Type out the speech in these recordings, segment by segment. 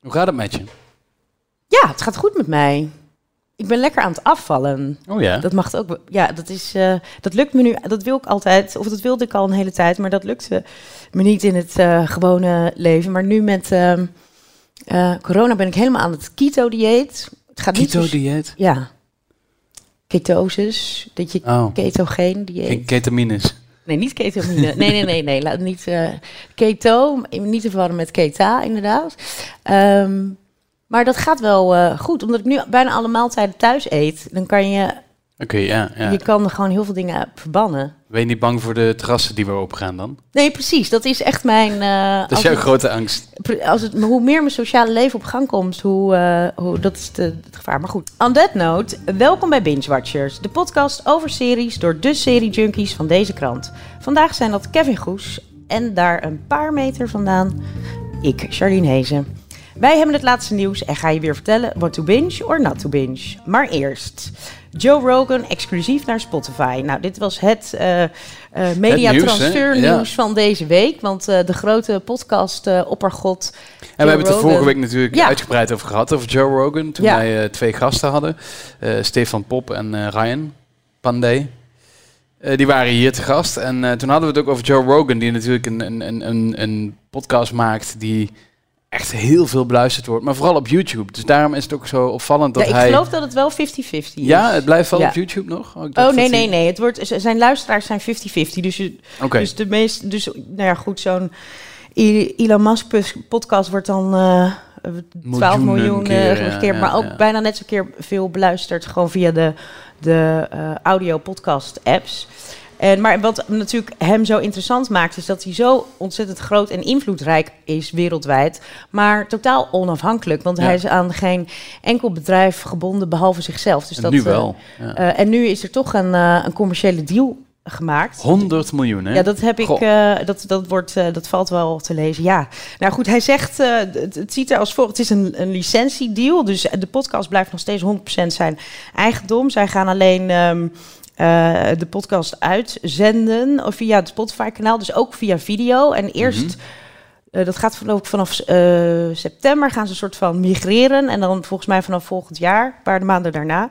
Hoe gaat het met je? Ja, het gaat goed met mij. Ik ben lekker aan het afvallen. Oh ja. Dat mag ook. Ja, dat is. eh, dat lukt me nu. Dat wil ik altijd. Of dat wilde ik al een hele tijd. Maar dat lukte me niet in het eh, gewone leven. Maar nu met ehm, eh, corona ben ik helemaal aan het keto-dieet. Het gaat Keto-dieet? Ja. Ketosis. Dat je Oh, ketogeen dieet. ketamines. Nee, niet ketamine. Nee, nee, nee, nee. Laat niet eh, keto, niet te verwarren met keta, inderdaad. Ehm, maar dat gaat wel eh, goed, omdat ik nu bijna alle maaltijden thuis eet. Dan kan je, Oké, ja, ja. je kan gewoon heel veel dingen verbannen. Ben je niet bang voor de terrassen die weer opengaan dan? Nee, precies. Dat is echt mijn. eh, Dat is jouw het- grote angst. Als het, hoe meer mijn sociale leven op gang komt, hoe, eh, hoe dat is de, het gevaar. Maar goed, on that note, welkom bij Binge Watchers, de podcast over series door de serie-junkies van deze krant. Vandaag zijn dat Kevin Goes en daar een paar meter vandaan ik, Charlene Hezen. Wij hebben het laatste nieuws en ga je weer vertellen what to binge or not to binge. Maar eerst, Joe Rogan exclusief naar Spotify. Nou, dit was het eh eh mediatransfer nieuws, hè? nieuws van deze week. Want eh, de grote podcast eh oppergod En we hebben het er vorige week natuurlijk Ja. uitgebreid over gehad, over Joe Rogan. Toen Ja. wij eh, twee gasten hadden, eh, Stefan Pop en eh, Ryan Pandey. Eh, die waren hier te gast. En eh, toen hadden we het ook over Joe Rogan, die natuurlijk een, een, een, een, een podcast maakt die echt heel veel beluisterd wordt. Maar vooral op YouTube. Dus daarom is het ook zo opvallend dat ja, ik hij... geloof dat het wel 50-50 is. Ja, het blijft wel Ja. op YouTube nog? ik Oh dat nee, nee, nee. Het wordt, zijn luisteraars zijn 50-50. Dus, je- Oké. dus de meest. Dus nou ja, goed, zo'n Elon Musk podcast wordt dan eh 12 Miljoenen miljoen keer, keer, ja, keer ja, maar ook bijna net zo keer veel beluisterd. Gewoon via de, de eh, audio-podcast apps. En, maar wat natuurlijk hem zo interessant maakt, is dat hij zo ontzettend groot en invloedrijk is wereldwijd, maar totaal onafhankelijk. Want Ja. hij is aan geen enkel bedrijf gebonden behalve zichzelf. Dus En dat, nu eh, wel. Ja. eh, en nu is er toch een, eh, een commerciële deal gemaakt. 100 miljoen, hè? Ja, dat heb ik. Dat, dat, wordt, dat valt wel te lezen. Ja. Nou goed, hij zegt. het, het ziet er als volgt. Het is een, een licentiedeal. Dus de podcast blijft nog steeds 100% zijn eigendom. Zij gaan alleen. ehm, eh, de podcast uitzenden of via het Spotify-kanaal, dus ook via video. En eerst, Mhm. eh, dat gaat vanaf, vanaf eh, september, gaan ze een soort van migreren. En dan volgens mij vanaf volgend jaar, een paar maanden daarna,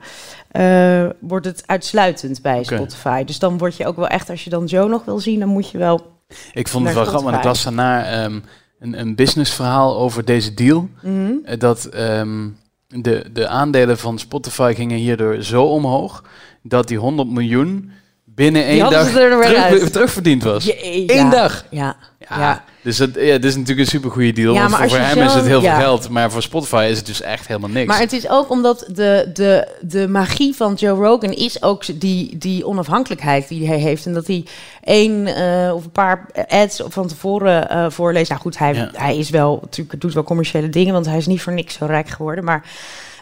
wordt het uitsluitend bij. Spotify. Dus dan word je ook wel echt, als je dan Joe nog wil zien, dan moet je wel. Ik vond het wel grappig, want ik las daarna ehm, een, een businessverhaal over deze deal. Mhm. Dat ehm, de, de aandelen van Spotify gingen hierdoor zo omhoog dat die 100 miljoen binnen één dag er terug, terugverdiend was. Je- Eén ja, dag. Ja. Ja, Ja. Dus dat, ja, dit is natuurlijk een supergoeie deal. Ja, want voor, hem is het heel veel geld, maar voor Spotify is het dus echt helemaal niks. Maar het is ook omdat de, de, de magie van Joe Rogan is ook die, die onafhankelijkheid die hij heeft. En dat hij één eh, of een paar ads van tevoren eh, voorleest. Nou goed, hij, hij is wel, natuurlijk doet wel commerciële dingen, want hij is niet voor niks zo rijk geworden. Maar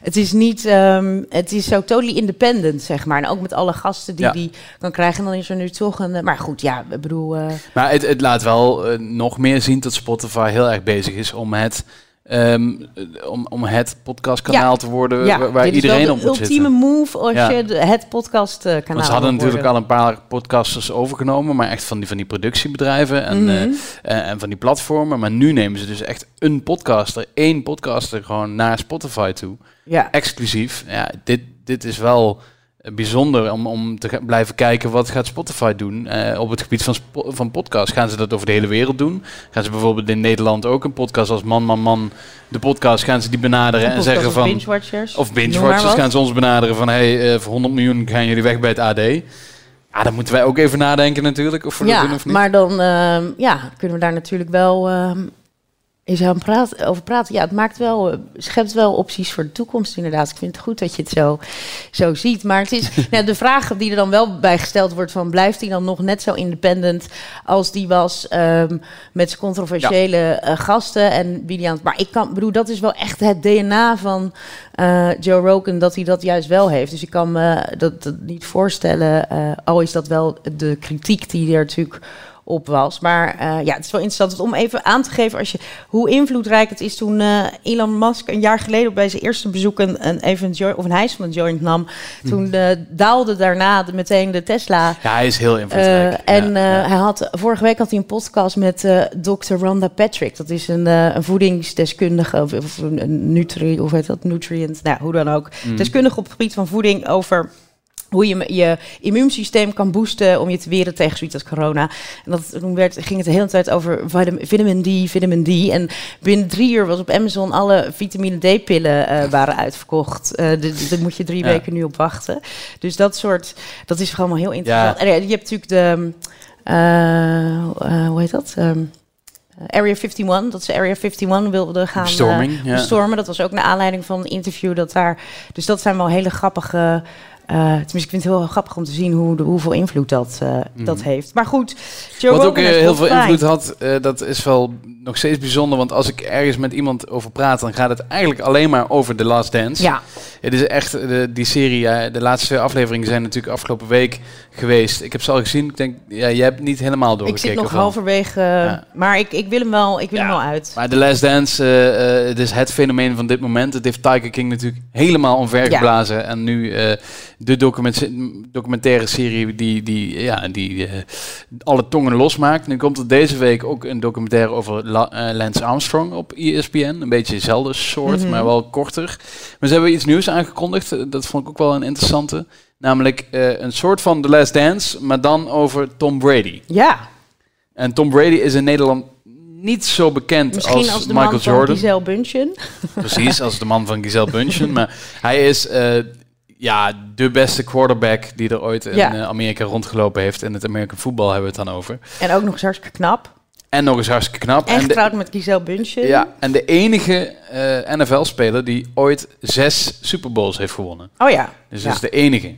het is niet, ehm, het is zo totally independent, zeg maar. En ook met alle gasten die Ja. die kan krijgen. En dan is er nu toch een, eh, maar goed, ja, ik bedoel... eh, Maar het, het laat wel eh, nog meer zien dat Spotify heel erg bezig is om het, eh, om, om het podcastkanaal te worden ja, waar, iedereen op de moet ultieme zitten. move als Ja. je de- het podcastkanaal Want ze hadden natuurlijk al een paar podcasters overgenomen, maar echt van die, van die productiebedrijven en, Mhm. en van die platformen. Maar nu nemen ze dus echt een podcaster, één podcaster gewoon naar Spotify toe. Ja. Exclusief. Ja, dit, dit is wel eh, bijzonder om, om te gaan blijven kijken wat gaat Spotify doen eh, op het gebied van, van podcast. Gaan ze dat over de hele wereld doen? Gaan ze bijvoorbeeld in Nederland ook een podcast als Man Man Man, de podcast, gaan ze die benaderen en zeggen van... Binge-watchers. Of binge Noem maar watchers wat. gaan ze ons benaderen van hey, eh, voor 100 miljoen gaan jullie weg bij het AD. Ja, dan moeten wij ook even nadenken natuurlijk of we dat ja, doen of niet. maar dan ehm, ja, kunnen we daar natuurlijk wel eens aan praten, over praten. Ja, het maakt wel, eh, schept wel opties voor de toekomst inderdaad. Ik vind het goed dat je het zo, zo ziet. Maar het is nou, de vraag die er dan wel bij gesteld wordt van... blijft hij dan nog net zo independent als die was ehm, met zijn controversiële eh, gasten en het... Maar ik kan, bedoel, dat is wel echt het DNA van eh, Joe Rogan, dat hij dat juist wel heeft. Dus ik kan me dat, dat niet voorstellen, al is dat wel de kritiek die er natuurlijk op was. Maar eh, ja, het is wel interessant om even aan te geven als je, hoe invloedrijk het is toen eh, Elon Musk een jaar geleden bij zijn eerste bezoek een, een, even of een hijs van een joint nam. Toen uh, daalde daarna de, meteen de Tesla. Ja, hij is heel invloedrijk. en ja, ja. hij had, vorige week had hij een podcast met Dr. Rhonda Patrick. Dat is een, een voedingsdeskundige of, of een nutri, of heet dat, nutrient, nou hoe dan ook. Mm. Deskundige op het gebied van voeding over hoe je je immuunsysteem kan boosten om je te weren tegen zoiets als corona. En dat, toen werd, ging het de hele tijd over vitamin D, vitamin D. En binnen drie uur was op Amazon alle vitamine D-pillen uh, waren uitverkocht. Uh, Daar moet je drie ja. weken nu op wachten. Dus dat soort, dat is gewoon heel interessant. Ja. En je hebt natuurlijk de, uh, hoe heet dat? Um, Area 51, dat ze Area 51 wilden gaan uh, ja. bestormen. Dat was ook naar aanleiding van een interview dat daar. Dus dat zijn wel hele grappige. Uh, tenminste, ik vind het heel grappig om te zien hoe de, hoeveel invloed dat, uh, mm. dat heeft. Maar goed, Joe Wat ook uh, is heel veel invloed had, dat is wel nog steeds bijzonder. Want als ik ergens met iemand over praat, dan gaat het eigenlijk alleen maar over The Last Dance. Ja. Het is echt, de, die serie, de laatste twee afleveringen zijn natuurlijk afgelopen week geweest. Ik heb ze al gezien. Ik denk, ja, jij hebt niet helemaal Ik doorgekeken. zit nog halverwege, Ja. maar ik, ik wil hem wel, ik wil hem Ja. wel uit. Maar The Last Dance, eh, eh, het is het fenomeen van dit moment. Het heeft Tiger King natuurlijk helemaal omvergeblazen. En nu eh, de document- documentaire serie die, die, ja, die eh, alle tongen losmaakt. Nu komt er deze week ook een documentaire over La- eh, Lance Armstrong op ESPN. Een beetje hetzelfde soort, Mhm. maar wel korter. Maar ze hebben iets nieuws aangekondigd. Eh, Dat vond ik ook wel een interessante. Namelijk een soort van The Last Dance, maar dan over Tom Brady. Ja, En Tom Brady is in Nederland niet zo bekend misschien als, als, de Michael man van Jordan. Giselle Bündchen. Precies, als de man van Giselle Bündchen. maar hij is ja, de beste quarterback die er ooit in Ja. eh, Amerika rondgelopen heeft. In het American voetbal hebben we het dan over. En ook nog eens hartstikke knap. En nog eens hartstikke knap. En de, getrouwd met Giselle Bündchen. ja, en de enige eh, NFL-speler die ooit zes Super Bowls heeft gewonnen. Oh ja. Dus Ja. dat is de enige.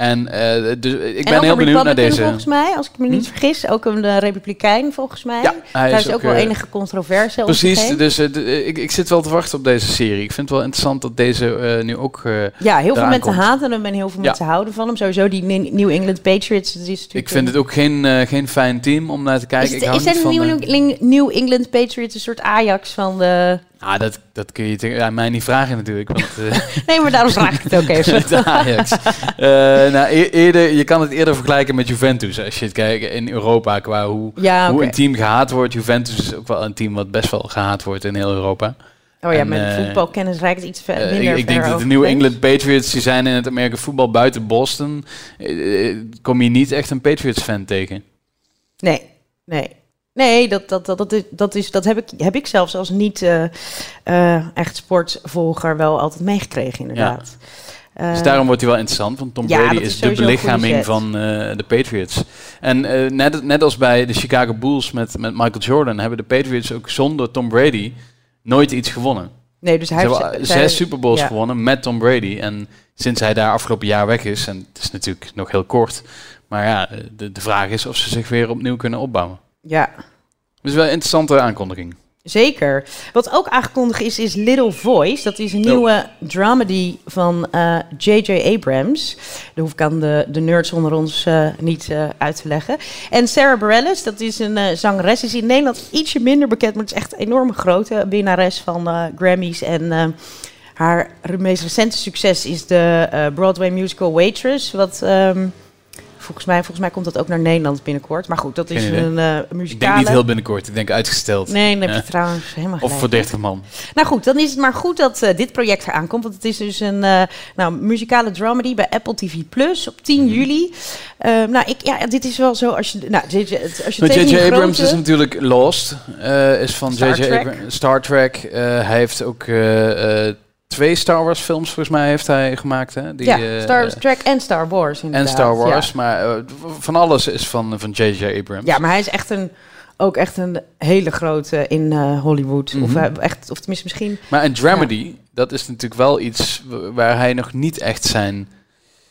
En eh, dus, ik En ben heel benieuwd naar deze. volgens mij, als ik me niet Hm? vergis. Ook een uh, republikein volgens mij. Ja, hij Daar is ook, ook, wel eh, enige controverse over Precies, dus eh, eh, ik, ik zit wel te wachten op deze serie. Ik vind het wel interessant dat deze eh, nu ook... eh, Ja, heel veel mensen komt. haten hem en heel veel Ja. mensen houden van hem. Sowieso die New England Patriots. Dat is natuurlijk ik vind het ook geen, eh, geen fijn team om naar te kijken. Is, ik het, hou is niet een van... Eh, New England Patriots een soort Ajax van de... Ah, dat, dat kun je mij niet vragen natuurlijk. Want, eh, Nee, maar daarom vraag ik het ook even. de Ajax. Eh, nou, e- eerder, je kan het eerder vergelijken met Juventus. Als je het kijkt in Europa qua hoe, Ja, hoe een team gehaat wordt. Juventus is ook wel een team wat best wel gehaat wordt in heel Europa. Oh ja, En, met eh, voetbalkennis reikt het iets ver, minder ik, ik denk dat de New. England Patriots, die zijn in het Amerika voetbal buiten Boston, kom je niet echt een Patriots fan tegen. Nee, nee. Nee, dat, dat, dat, dat, is, dat, is, dat heb, ik, heb ik zelfs als niet eh, eh, echt sportvolger wel altijd meegekregen, inderdaad. Dus Eh, daarom wordt hij wel interessant, want Tom ja, Brady is, is de belichaming van de Patriots. En net, net als bij de Chicago Bulls met, met Michael Jordan, hebben de Patriots ook zonder Tom Brady nooit iets gewonnen. nee, dus hij Ze heeft zij- zes Super Bowls ja. gewonnen met Tom Brady. En sinds hij daar afgelopen jaar weg is, en het is natuurlijk nog heel kort, maar ja, de, de vraag is of ze zich weer opnieuw kunnen opbouwen. Ja, Dus wel een interessante aankondiging. zeker. Wat ook aangekondigd is, is Little Voice. Dat is een nieuwe dramedy van J.J. Abrams. Dat hoef ik aan de, de nerds onder ons eh, niet eh, uit te leggen. En Sarah Bareilles, dat is een eh, zangeres. Is in Nederland ietsje minder bekend, maar het is echt een enorme grote winnares van eh, Grammys. En eh, haar meest recente succes is de eh, Broadway musical Waitress. Wat... ehm, Volgens mij, volgens mij komt dat ook naar Nederland binnenkort. Maar goed, dat is een Ik muzikale... denk niet heel binnenkort, ik denk uitgesteld. Nee, dan heb je Ja. trouwens helemaal Of gelijk. voor 30 man. Nou goed, dan is het maar goed dat eh, dit project eraan komt. Want het is dus een eh, nou, muzikale dramedy bij Apple TV Plus op 10 Mhm. juli. Eh, nou, ik, ja, dit is wel zo als je... Nou, als je tegen J.J. Abrams grote- is natuurlijk Lost. is van Star J.J. Trek. Abrams. Star Trek. hij heeft ook twee Star Wars films volgens mij heeft hij gemaakt. Hè? Die, ja, eh, Star eh, Trek en Star Wars en inderdaad. Star Wars. Ja. Maar eh, van alles is van, van J.J. Abrams. Ja, maar hij is echt een, ook echt een hele grote in eh, Hollywood. Of, Mhm. echt, of tenminste misschien... Maar een dramedy, dat is natuurlijk wel iets waar hij nog niet echt zijn...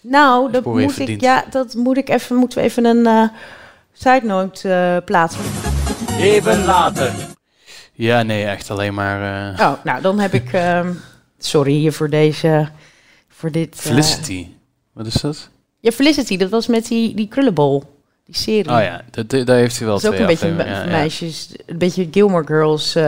Nou, dat moet ik, ja, dat moet ik even, moeten we even een eh side note eh, plaatsen. Even later. Ja, nee, echt alleen maar... eh, Oh, nou, dan heb ik... ehm, sorry hier voor deze... Voor dit... eh, Felicity. Wat is dat? ja, Felicity, dat was met die, die krullenbol. Die serie. Oh ja, dat, dat- daar heeft hij wel Dat is ook een beetje afleveringen, me- ja, ja. meisjes, een beetje Gilmore Girls. eh,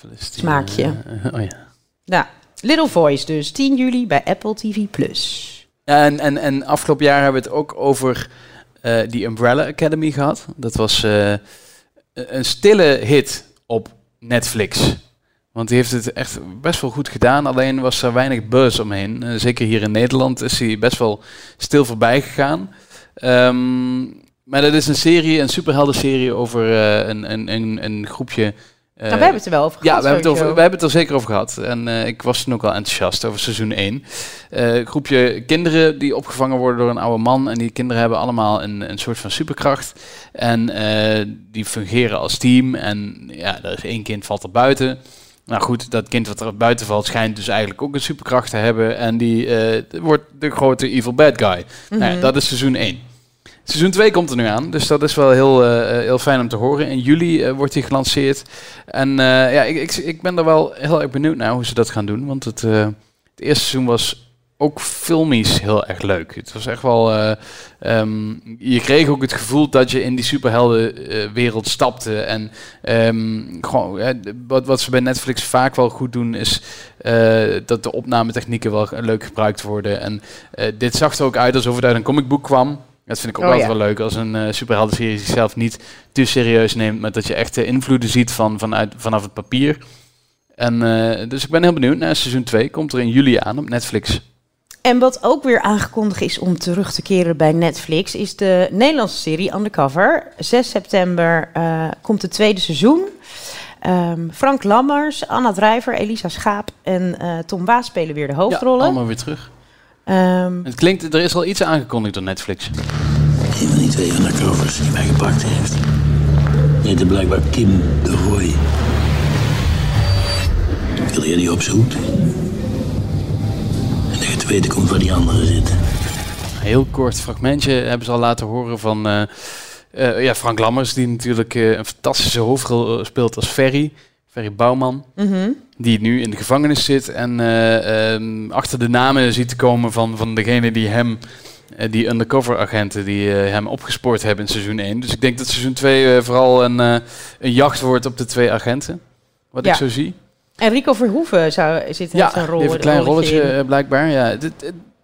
Palestina, smaakje. eh, oh ja. nou, Little Voice dus, 10 juli bij Apple TV+. Plus. Ja, en, en, en afgelopen jaar hebben we het ook over eh, die Umbrella Academy gehad. Dat was eh, een stille hit op Netflix. Want die heeft het echt best wel goed gedaan. Alleen was er weinig buzz omheen. Eh, zeker hier in Nederland is hij best wel stil voorbij gegaan. Ehm, maar dat is een serie, een superheldenserie over eh, een, een, een, een groepje. eh, nou, we hebben het er wel over ja, gehad. we hebben, het over, we hebben het er zeker over gehad. En ik was toen ook wel enthousiast over seizoen 1. Eh, een groepje kinderen die opgevangen worden door een oude man. En die kinderen hebben allemaal een, een soort van superkracht. En die fungeren als team. En ja, er is één kind valt er buiten. Nou goed, dat kind wat er buiten valt schijnt dus eigenlijk ook een superkracht te hebben. En die eh, wordt de grote evil bad guy. Nou ja, Mhm. dat is seizoen 1. Seizoen 2 komt er nu aan, dus dat is wel heel, eh, heel fijn om te horen. In juli eh, wordt hij gelanceerd. En eh, ja, ik, ik, ik ben er wel heel erg benieuwd naar hoe ze dat gaan doen. Want het, eh, het eerste seizoen was ook filmisch heel erg leuk. Het was echt wel... eh, ehm, je kreeg ook het gevoel dat je in die superheldenwereld stapte. En ehm, gewoon, wat, wat ze bij Netflix vaak wel goed doen, is eh, dat de opnametechnieken wel leuk gebruikt worden. En eh, dit zag er ook uit alsof het uit een comicboek kwam. Dat vind ik ook Oh, altijd ja. wel leuk als een eh superheldenserie zichzelf niet te serieus neemt, maar dat je echt de invloeden ziet van, vanuit, vanaf het papier. En, dus ik ben heel benieuwd. naar seizoen 2 komt er in juli aan op Netflix. En wat ook weer aangekondigd is om terug te keren bij Netflix, is de Nederlandse serie Undercover. 6 september eh, komt het tweede seizoen. Ehm, Frank Lammers, Anna Drijver, Elisa Schaap en eh, Tom Waas spelen weer de Ja, hoofdrollen. allemaal weer terug. Ehm, Het klinkt, er is al iets aangekondigd door Netflix. Een van die twee undercovers die mij gepakt heeft. Die heette blijkbaar Kim de Roy. Wil jij die opzoekt? En dat je te weten komt waar die andere zitten. Een heel kort fragmentje hebben ze al laten horen van eh, eh, ja, Frank Lammers, die natuurlijk eh, een fantastische hoofdrol speelt als Ferry. Ferry Bouwman. mhm. die nu in de gevangenis zit en eh, ehm, achter de namen ziet te komen van, van degene die hem, die undercover agenten die eh, hem opgespoord hebben in seizoen 1. Dus ik denk dat seizoen 2 eh, vooral een, eh, een jacht wordt op de twee agenten. Wat Ja. ik zo zie. En Rico Verhoeven zou, zit Ja, heeft een die rol. heeft een klein rolletje in. eh, blijkbaar. Ja, het,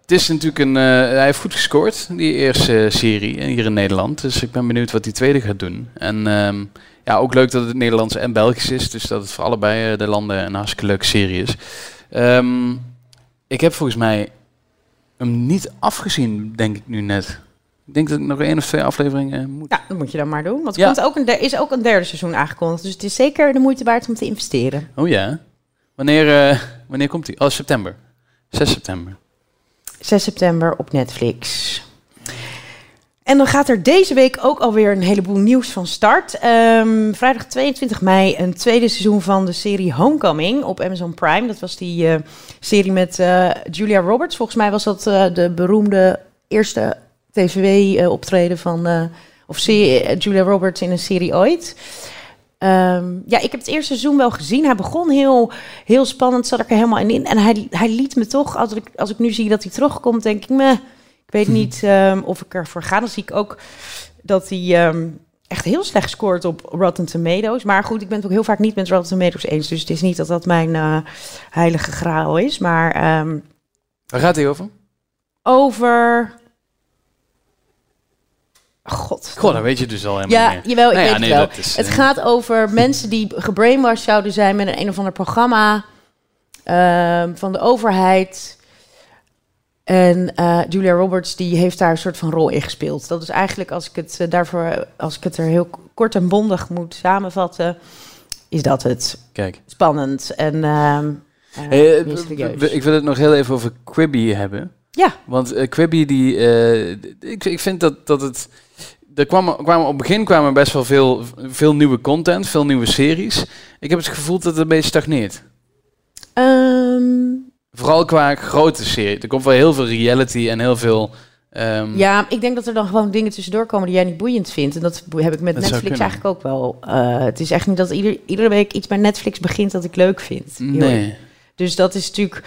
is natuurlijk een. eh, hij heeft goed gescoord, die eerste eh, serie hier in Nederland. Dus ik ben benieuwd wat die tweede gaat doen. En ehm, ja, ook leuk dat het Nederlands en Belgisch is. Dus dat het voor allebei de landen een hartstikke leuke serie is. Ehm, ik heb volgens mij hem niet afgezien, denk ik nu net. Ik denk dat ik nog één of twee afleveringen moet. Ja, dat moet je dan maar doen. Want er Ja. komt ook een, er is ook een derde seizoen aangekondigd. Dus het is zeker de moeite waard om te investeren. Oh ja. Wanneer, eh, wanneer komt die? Oh, september. 6 september. 6 september op Netflix. En dan gaat er deze week ook alweer een heleboel nieuws van start. Ehm, vrijdag 22 mei een tweede seizoen van de serie Homecoming op Amazon Prime. Dat was die eh, serie met eh, Julia Roberts. Volgens mij was dat eh, de beroemde eerste tv-optreden van... eh, of serie, eh, Julia Roberts in een serie ooit. Ehm, ja, ik heb het eerste seizoen wel gezien. Hij begon heel, heel spannend, zat ik er helemaal in. En hij, hij liet me toch, als ik, als ik nu zie dat hij terugkomt, denk ik, meh, ik weet niet ehm, of ik ervoor ga. Dan zie ik ook dat hij ehm, echt heel slecht scoort op Rotten Tomatoes. Maar goed, ik ben het ook heel vaak niet met Rotten Tomatoes eens. Dus het is niet dat dat mijn eh, heilige graal is. Maar Waar gaat hij over? over... God. Goh, dan weet je dus al helemaal Ja, meer. jawel, ik Nou ja, weet nee, het wel. is, het eh, gaat over mensen die gebrainwashed zouden zijn met een, een of ander programma ehm, van de overheid. En eh, Julia Roberts die heeft daar een soort van rol in gespeeld. Dat is eigenlijk, als ik het eh, daarvoor, als ik het er heel kort en bondig moet samenvatten, is dat het Kijk. spannend en ehm eh, Hey, ik wil het nog heel even over Quibi hebben. Ja. Want eh, Quibi, die, eh, ik, ik vind dat, dat het... Er kwamen, kwamen, op het begin kwamen best wel veel, veel nieuwe content, veel nieuwe series. Ik heb het gevoel dat het een beetje stagneert. Ehm, Vooral qua grote serie. Er komt wel heel veel reality en heel veel... ehm, Ja, ik denk dat er dan gewoon dingen tussendoor komen die jij niet boeiend vindt. En dat heb ik met Dat Netflix eigenlijk ook wel. Eh, het is echt niet dat ieder, iedere week iets bij Netflix begint dat ik leuk vind. Nee. Dus dat is natuurlijk...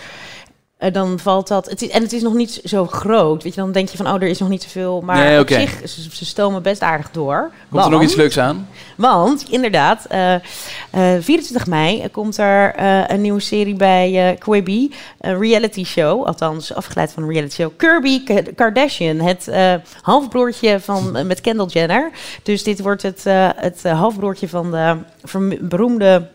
eh, dan valt dat. Het is, en het is nog niet zo groot. Weet je, dan denk je van, oh, er is nog niet zoveel. Maar Nee, op zich, ze, ze stomen best aardig door. Komt er nog iets leuks aan? Want inderdaad, eh, eh, 24 mei komt er eh, een nieuwe serie bij eh Quibi, een reality show, althans afgeleid van een reality show. Kirby Kardashian, het eh, halfbroertje van eh, met Kendall Jenner. Dus dit wordt het, eh, het eh, halfbroertje van de beroemde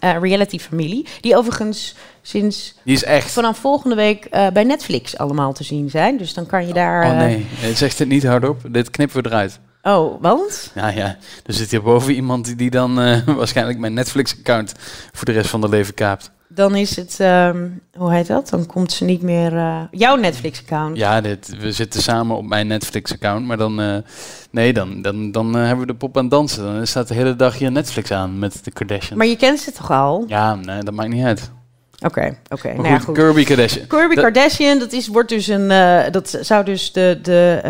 eh, reality familie, die overigens sinds Die is echt. vanaf volgende week eh, bij Netflix allemaal te zien zijn. Dus dan kan je daar. Oh eh, nee, Eh, zeg dit niet hardop. Dit knippen we eruit. oh, want? Ja, ja. Er zit hierboven iemand die, die dan waarschijnlijk mijn Netflix-account voor de rest van de leven kaapt. Dan is het, ehm, hoe heet dat? Dan komt ze niet meer. eh, jouw Netflix-account. Ja, dit, we zitten samen op mijn Netflix-account, maar dan, eh, nee, dan, dan, dan eh, hebben we de pop aan het dansen. Dan staat de hele dag hier Netflix aan met de Kardashians. Maar je kent ze toch al? Ja, nee, dat maakt niet uit. Oké, oké. Maar Nou ja, goed, goed. Kirby Kardashian. Kirby Dat- Kardashian, dat, is, wordt dus een, dat zou dus de, de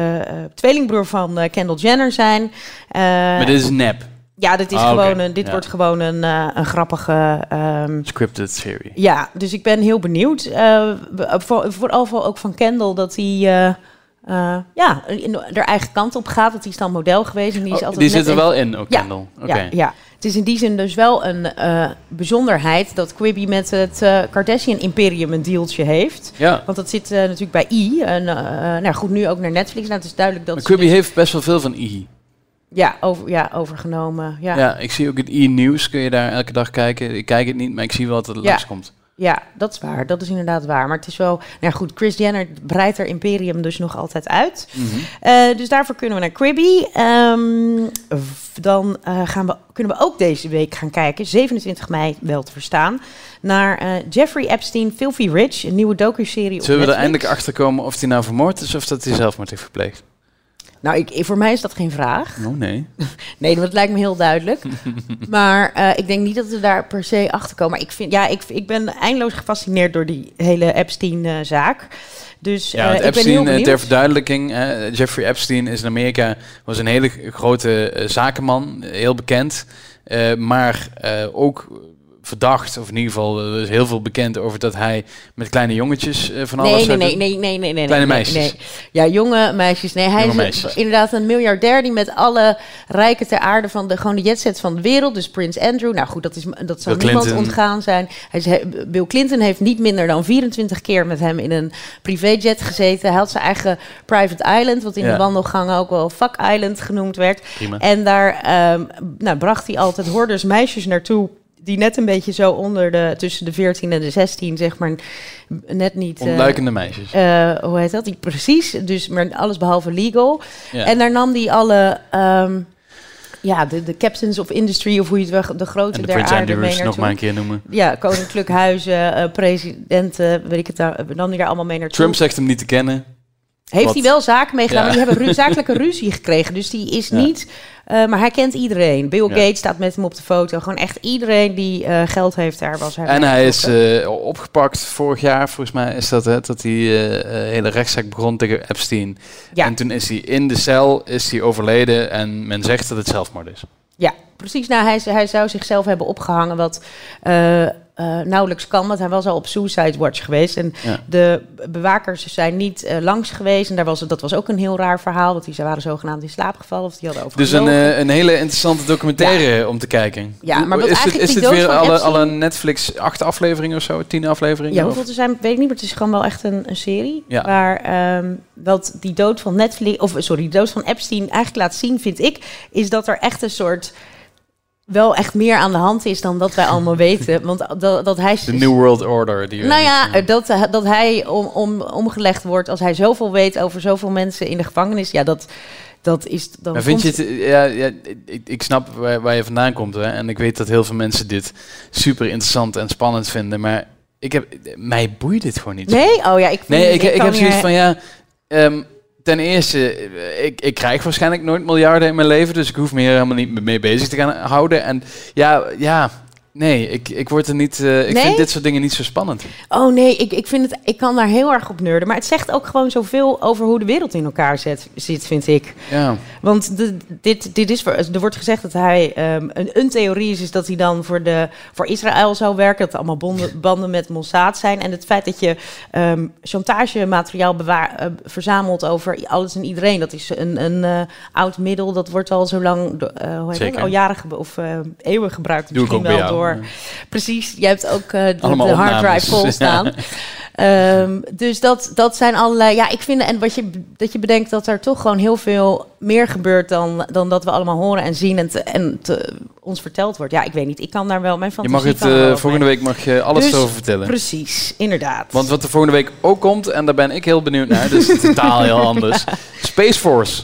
tweelingbroer van Kendall Jenner zijn. Maar dit is nep. Ja, dit, is Ah, een, dit Ja. wordt gewoon een, eh, een grappige... ehm, Scripted serie. ja, dus ik ben heel benieuwd. Eh, we- voor, vooral ook van Kendall, dat hij... eh, eh, ja, in de- haar eigen kant op gaat. Dat hij is dan model geweest. En die is Oh, altijd die zit er wel in, ook Ja, Kendall. Oké. Ja, ja, het is in die zin dus wel een eh, bijzonderheid dat Quibi met het eh, Kardashian-imperium een dealtje heeft. Ja. Want dat zit eh, natuurlijk bij I. En, eh, nou goed, nu ook naar Netflix. Nou, het is duidelijk dat Maar Quibi dus- heeft best wel veel van I. ja, over, ja, overgenomen. Ja. Ja. ik zie ook het i-nieuws. Kun je daar elke dag kijken? Ik kijk het niet, maar ik zie wel dat het Ja. langskomt. ja, dat is waar. Dat is inderdaad waar. Maar het is wel... Nou ja, goed, Chris Jenner breidt haar imperium dus nog altijd uit. Mhm. Eh, dus daarvoor kunnen we naar Quibi. Ehm, dan eh, gaan we, kunnen we ook deze week gaan kijken, 27 mei wel te verstaan, naar eh, Jeffrey Epstein, Filthy Rich, een nieuwe docu-serie op Zullen we er eindelijk achter komen of hij nou vermoord is of dat hij zelfmoord heeft gepleegd? Nou, ik, voor mij is dat geen vraag. Oh nee. Nee, dat lijkt me heel duidelijk. maar eh, ik denk niet dat we daar per se achter komen. Maar ik, vind, ja, ik, ik ben eindeloos gefascineerd door die hele Epstein-zaak. dus Ja, want ik ben heel Epstein, eh, ter verduidelijking, Jeffrey Epstein is in Amerika, was een hele grote zakenman, heel bekend, maar ook verdacht, of in ieder geval, er is heel veel bekend over dat hij met kleine jongetjes eh, van alles Nee, nee, nee, nee, nee, nee, nee. Kleine meisjes. Nee. Ja, jonge meisjes. Nee, hij is inderdaad een miljardair die met alle rijken ter aarde van de, gewoon de jetset van de wereld. Dus Prins Andrew. Nou goed, dat, is, dat zal niemand ontgaan zijn. Hij Bill Clinton heeft niet minder dan 24 keer met hem in een privéjet gezeten. Hij had zijn eigen private island, wat in de wandelgangen ook wel Fuck Island genoemd werd. En daar ehm, nou, bracht hij altijd hoorders meisjes naartoe. Die net een beetje zo onder de, tussen de 14 en de 16, zeg maar, net niet. eh, Ontluikende meisjes. eh, hoe heet dat? Die, precies, dus maar alles behalve legal. Ja. En daar nam hij alle, ehm, ja, de, de captains of industry, of hoe je het wel, de grote en de der aarde mee nog maar een keer noemen. Ja, koninklijk huizen, eh, presidenten, weet ik het, daar, nam hij daar allemaal mee naartoe. Trump zegt hem niet te kennen. Heeft wat- hij wel zaken mee gedaan, Ja. maar die hebben ru- zakelijke ruzie gekregen. Dus die is Ja. niet, eh, maar hij kent iedereen. Bill Ja. Gates staat met hem op de foto. Gewoon echt iedereen die eh, geld heeft, daar was hij En hij is eh, opgepakt vorig jaar, volgens mij is dat het, dat hij hele rechtszaak begon tegen Epstein. Ja. En toen is hij in de cel, is hij overleden en men zegt dat het zelfmoord is. Ja, precies. Nou, hij, hij zou zichzelf hebben opgehangen, wat eh, eh, nauwelijks kan. Want hij was al op Suicide Watch geweest. En Ja. de bewakers zijn niet eh, langs geweest. En daar was, dat was ook een heel raar verhaal. Dat die, ze waren zogenaamd in slaap gevallen. Of die hadden over Dus een, een hele interessante documentaire om te kijken. Ja, maar is dit, is dit weer alle, alle Netflix acht afleveringen of zo? Tien afleveringen? Ja, hoeveel er zijn, weet ik niet, maar het is gewoon wel echt een, een serie. Ja. Waar ehm, wat die dood van Netflix, of sorry, die dood van Epstein eigenlijk laat zien, vind ik, is dat er echt een soort wel echt meer aan de hand is dan dat wij allemaal weten. Want dat, dat hij. De New World Order. Die Nou ja, dat, dat hij om, om, omgelegd wordt als hij zoveel weet over zoveel mensen in de gevangenis. Ja, dat, dat is. Dan Maar vind je het, ja, ja, ik, ik snap waar, waar je vandaan komt hè? en ik weet dat heel veel mensen dit super interessant en spannend vinden, maar ik heb, mij boeit dit gewoon niet. Nee? Oh ja, ik vind- Nee, ik, ik, heb zoiets van ja. ehm, ten eerste, eh, ik, ik krijg waarschijnlijk nooit miljarden in mijn leven, dus ik hoef me hier helemaal niet mee bezig te gaan houden. En ja, ja Nee, ik, ik word er niet. eh, ik Nee? vind dit soort dingen niet zo spannend. Oh nee, ik, ik, vind het, ik kan daar heel erg op nerden. Maar het zegt ook gewoon zoveel over hoe de wereld in elkaar zet, zit, vind ik. Ja. Want de, dit, dit is voor, er wordt gezegd dat hij ehm, een, een theorie is, is dat hij dan voor, de, voor Israël zou werken. Dat er allemaal bonden, banden met Mossad zijn. En het feit dat je ehm chantagemateriaal bewaar, eh, verzamelt over alles en iedereen. Dat is een, een eh, oud middel. Dat wordt al zo lang, eh, hoe heet Zeker. dat? al jaren of eh, eeuwen gebruikt. Doe ik Misschien wel jou. Precies, jij hebt ook eh, de, de hard drive vol staan. Ehm, dus dat, dat zijn allerlei. Ja, ik vind. En wat je, dat je bedenkt dat er toch gewoon heel veel meer gebeurt dan, dan dat we allemaal horen en zien en, te, en te, ons verteld wordt. Ja, ik weet niet. Ik kan daar wel. Mijn Je fantasie mag het eh, volgende week mag je alles Dus, over vertellen. Precies, inderdaad. Want wat er volgende week ook komt, en daar ben ik heel benieuwd naar, dus totaal heel anders. Space Force.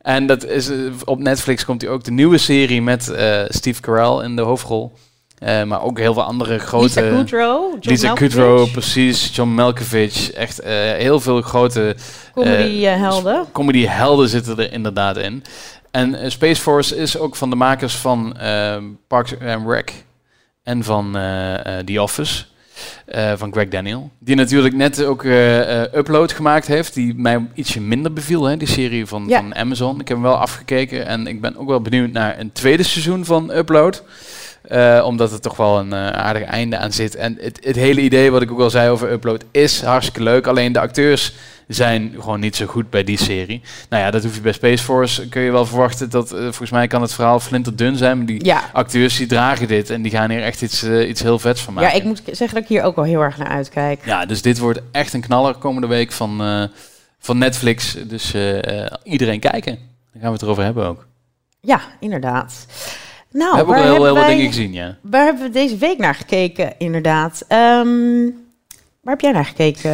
En dat is, eh, op Netflix komt die ook de nieuwe serie met Steve Carell in de hoofdrol. Eh, maar ook heel veel andere grote... Lisa Kudrow, John Lisa Malkovich, Kudrow, precies. John Malkovich. Echt eh, heel veel grote comedy eh, helden. comedy helden zitten er inderdaad in. En Space Force is ook van de makers van Parks and Rec en van The Office. van Greg Daniel. Die natuurlijk net ook Upload gemaakt heeft. Die mij ietsje minder beviel. Hè, die serie van, Ja. van Amazon. Ik heb hem wel afgekeken. En ik ben ook wel benieuwd naar een tweede seizoen van Upload. Eh, omdat er toch wel een eh, aardig einde aan zit. En het, het hele idee wat ik ook al zei over Upload is hartstikke leuk. Alleen de acteurs zijn gewoon niet zo goed bij die serie. Nou ja, dat hoef je bij Space Force. Kun je wel verwachten dat, eh, volgens mij kan het verhaal flinterdun zijn. Maar die Ja. acteurs die dragen dit en die gaan hier echt iets, iets heel vets van maken. ja, ik moet zeggen dat ik hier ook wel heel erg naar uitkijk. Ja, dus dit wordt echt een knaller komende week van, van Netflix. Dus iedereen kijken. Daar gaan we het erover hebben ook. Ja, inderdaad. Nou, we hebben ook wel heel, heel wat dingen gezien, ja. Waar hebben we deze week naar gekeken, inderdaad? Ehm, waar heb jij naar gekeken?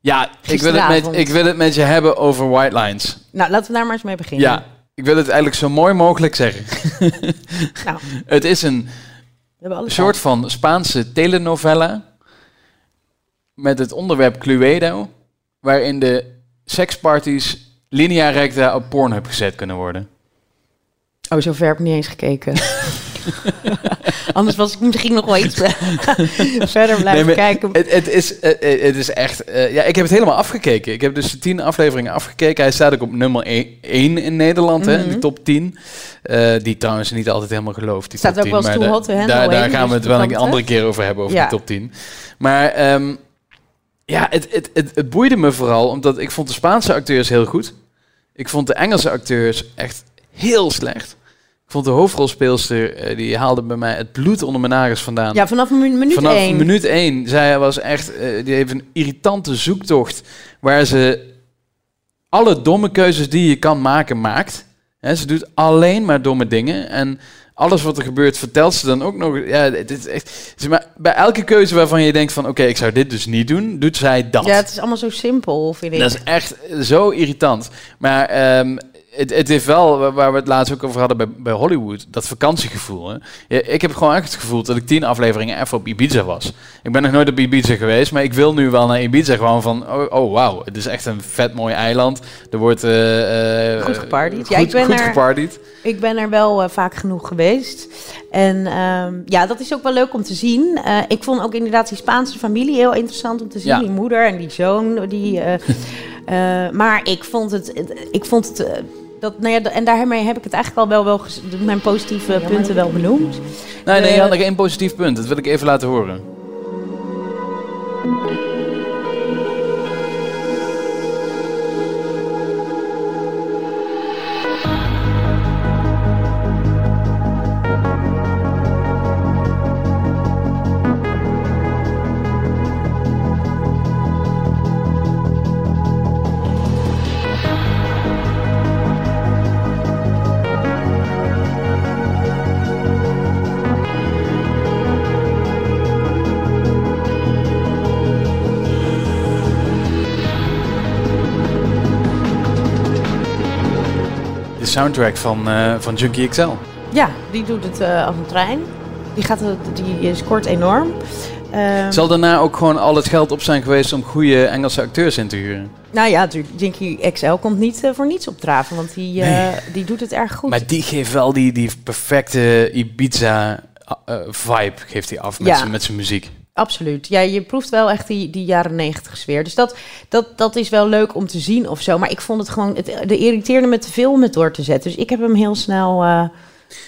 Ja, ik wil, het met, ik wil het met je hebben over White Lines. Nou, laten we daar maar eens mee beginnen. Ja, ik wil het eigenlijk zo mooi mogelijk zeggen. Nou, Het is een soort van Spaanse telenovela met het onderwerp Cluedo, waarin de seksparties linea recta op Pornhub gezet kunnen worden. Oh, zover heb ik niet eens gekeken. Anders was ik misschien nog wel iets verder blijven Nee, kijken. Het, het, is, eh, eh, het is echt... eh, ja, ik heb het helemaal afgekeken. Ik heb dus de tien afleveringen afgekeken. Hij staat ook op nummer 1 in Nederland, hè, Mhm. die top 10. Eh, die trouwens niet altijd helemaal gelooft, die Staat top ook 10. wel eens hot Daar, daar heen, gaan dus we het wat wel een andere keer over hebben, over Ja. die top 10. Maar ehm, ja, het, het, het, het boeide me vooral, omdat ik vond de Spaanse acteurs heel goed. Ik vond de Engelse acteurs echt heel slecht. Ik vond de hoofdrolspeelster, eh, die haalde bij mij het bloed onder mijn nagels vandaan. Ja, vanaf minuut Vanaf één. minuut één. Zij was echt, eh, die heeft een irritante zoektocht waar ze alle domme keuzes die je kan maken, maakt. Ze doet alleen maar domme dingen en alles wat er gebeurt vertelt ze dan ook nog. Ja, dit is echt, zeg maar, bij elke keuze waarvan je denkt van, oké, ik zou dit dus niet doen, doet zij dat. Ja, het is allemaal zo simpel, vind ik. Dat is echt zo irritant. Maar ehm, het, het heeft wel, wa- waar we het laatst ook over hadden bij, bij Hollywood, dat vakantiegevoel. Hè? Ik heb gewoon echt het gevoel dat ik tien afleveringen even op Ibiza was. Ik ben nog nooit op Ibiza geweest, maar ik wil nu wel naar Ibiza gewoon van, oh, oh wauw, het is echt een vet mooi eiland. Er wordt... eh, eh, Goed gepartied. Goed, Ja, ik ben goed er- gepartied. Ik ben er wel eh, vaak genoeg geweest. En ehm, ja, dat is ook wel leuk om te zien. Eh, ik vond ook inderdaad die Spaanse familie heel interessant om te zien. Ja. Die moeder en die zoon. Die, eh, eh, maar ik vond het... het- Ik vond het... eh, dat, nou ja, en daarmee heb ik het eigenlijk al wel, wel mijn positieve punten wel benoemd. Nee, nee, je had nog één positief punt. Dat wil ik even laten horen. Soundtrack van, eh, van Junkie XL. Ja, die doet het eh, als een trein. Die, gaat, het- die scoort enorm. Ehm, Zal daarna ook gewoon al het geld op zijn geweest om goede Engelse acteurs in te huren? Nou ja, natuurlijk, Jinky XL komt niet eh, voor niets opdraven, want die, eh, Nee. die doet het erg goed. Maar die geeft wel die, die perfecte Ibiza eh, vibe geeft hij af met Ja. zijn muziek. Absoluut. Ja, je proeft wel echt die, die jaren negentig sfeer. Dus dat, dat, dat is wel leuk om te zien of zo. Maar ik vond het gewoon... Het, de irriteerde me te veel om het door te zetten. Dus ik heb hem heel snel eh,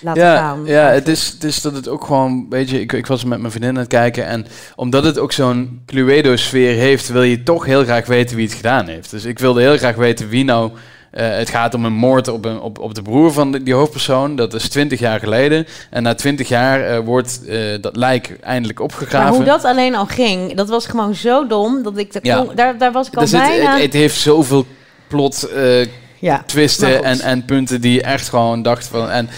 laten Ja, gaan. ja het, is, het is dat het ook gewoon, weet je, ik, ik was met mijn vriendin aan het kijken en omdat het ook zo'n Cluedo-sfeer heeft, wil je toch heel graag weten wie het gedaan heeft. Dus ik wilde heel graag weten wie nou, het gaat om een moord op, een, op, op de broer van de- die hoofdpersoon, dat is 20 jaar geleden. En na 20 jaar eh, wordt eh, dat lijk eindelijk opgegraven. Maar hoe dat alleen al ging, dat was gewoon zo dom. Dat ik, Ja. kon- daar, daar was ik al Dus het, bijna... het, het heeft zoveel plot eh, ja. Twisten en, en punten die je echt gewoon dacht van... En,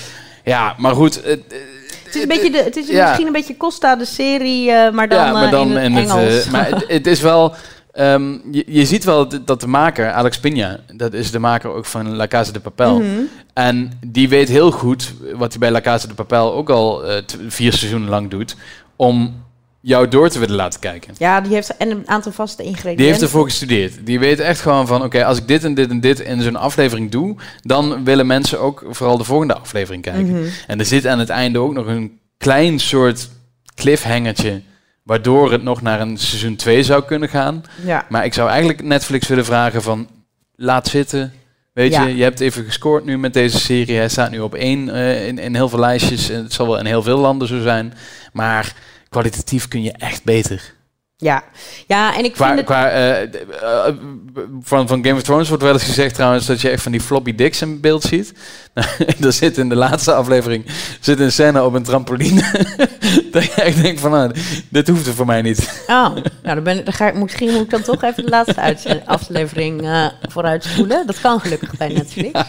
ja, maar goed, het, Het is, een beetje de, het is Ja. misschien een beetje Costa de serie, eh, maar dan, ja, maar eh, dan in het Engels. eh, maar het, het is wel. ehm, je, je ziet wel dat- de maker, Alex Pina, dat is de maker ook van La Casa de Papel. Mhm. En die weet heel goed wat hij bij La Casa de Papel ook al eh, vier seizoenen lang doet. Om jou door te willen laten kijken. Ja, die heeft en een aantal vaste ingrediënten. Die heeft ervoor gestudeerd. Die weet echt gewoon van, oké, als ik dit en dit en dit in zo'n aflevering doe, dan willen mensen ook vooral de volgende aflevering kijken. Mhm. En er zit aan het einde ook nog een klein soort cliffhangertje, waardoor het nog naar een seizoen 2 zou kunnen gaan. Ja. Maar ik zou eigenlijk Netflix willen vragen van, laat zitten. Weet Ja. je, je hebt even gescoord nu met deze serie. Hij staat nu op één eh, in, in heel veel lijstjes. En het zal wel in heel veel landen zo zijn. Maar kwalitatief kun je echt beter. Ja. ja, en ik Qua, vind het... qua, eh, eh, van, van Game of Thrones wordt wel eens gezegd trouwens dat je echt van die floppy dicks in beeld ziet. er zit in de laatste aflevering zit een scène op een trampoline. dat je echt denkt van, nou, dit hoeft er voor mij niet. Oh, nou, dan, ben, dan ga ik, misschien moet ik dan toch even de laatste aflevering eh vooruit spoelen. Dat kan gelukkig bij Netflix.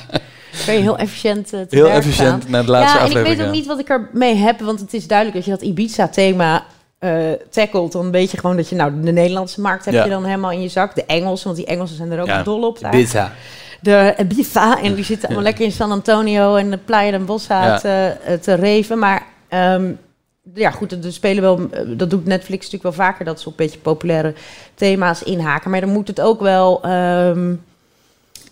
Kun je heel efficiënt Heel efficiënt gaan. naar de laatste ja, en ik aflevering. weet ook niet wat ik ermee heb, want het is duidelijk dat je dat Ibiza-thema eh tackelt. Dan weet je gewoon dat je, nou, de Nederlandse markt heb Ja. je dan helemaal in je zak. De Engelse, want die Engelsen zijn er ook Ja, dol op daar. Ibiza. De Ibiza, en die zitten allemaal lekker in San Antonio en de Playa de Bossa te, eh, te reven. Maar ehm, ja, goed, er spelen wel, eh, dat doet Netflix natuurlijk wel vaker, dat ze op een beetje populaire thema's inhaken. Maar dan moet het ook wel, ehm,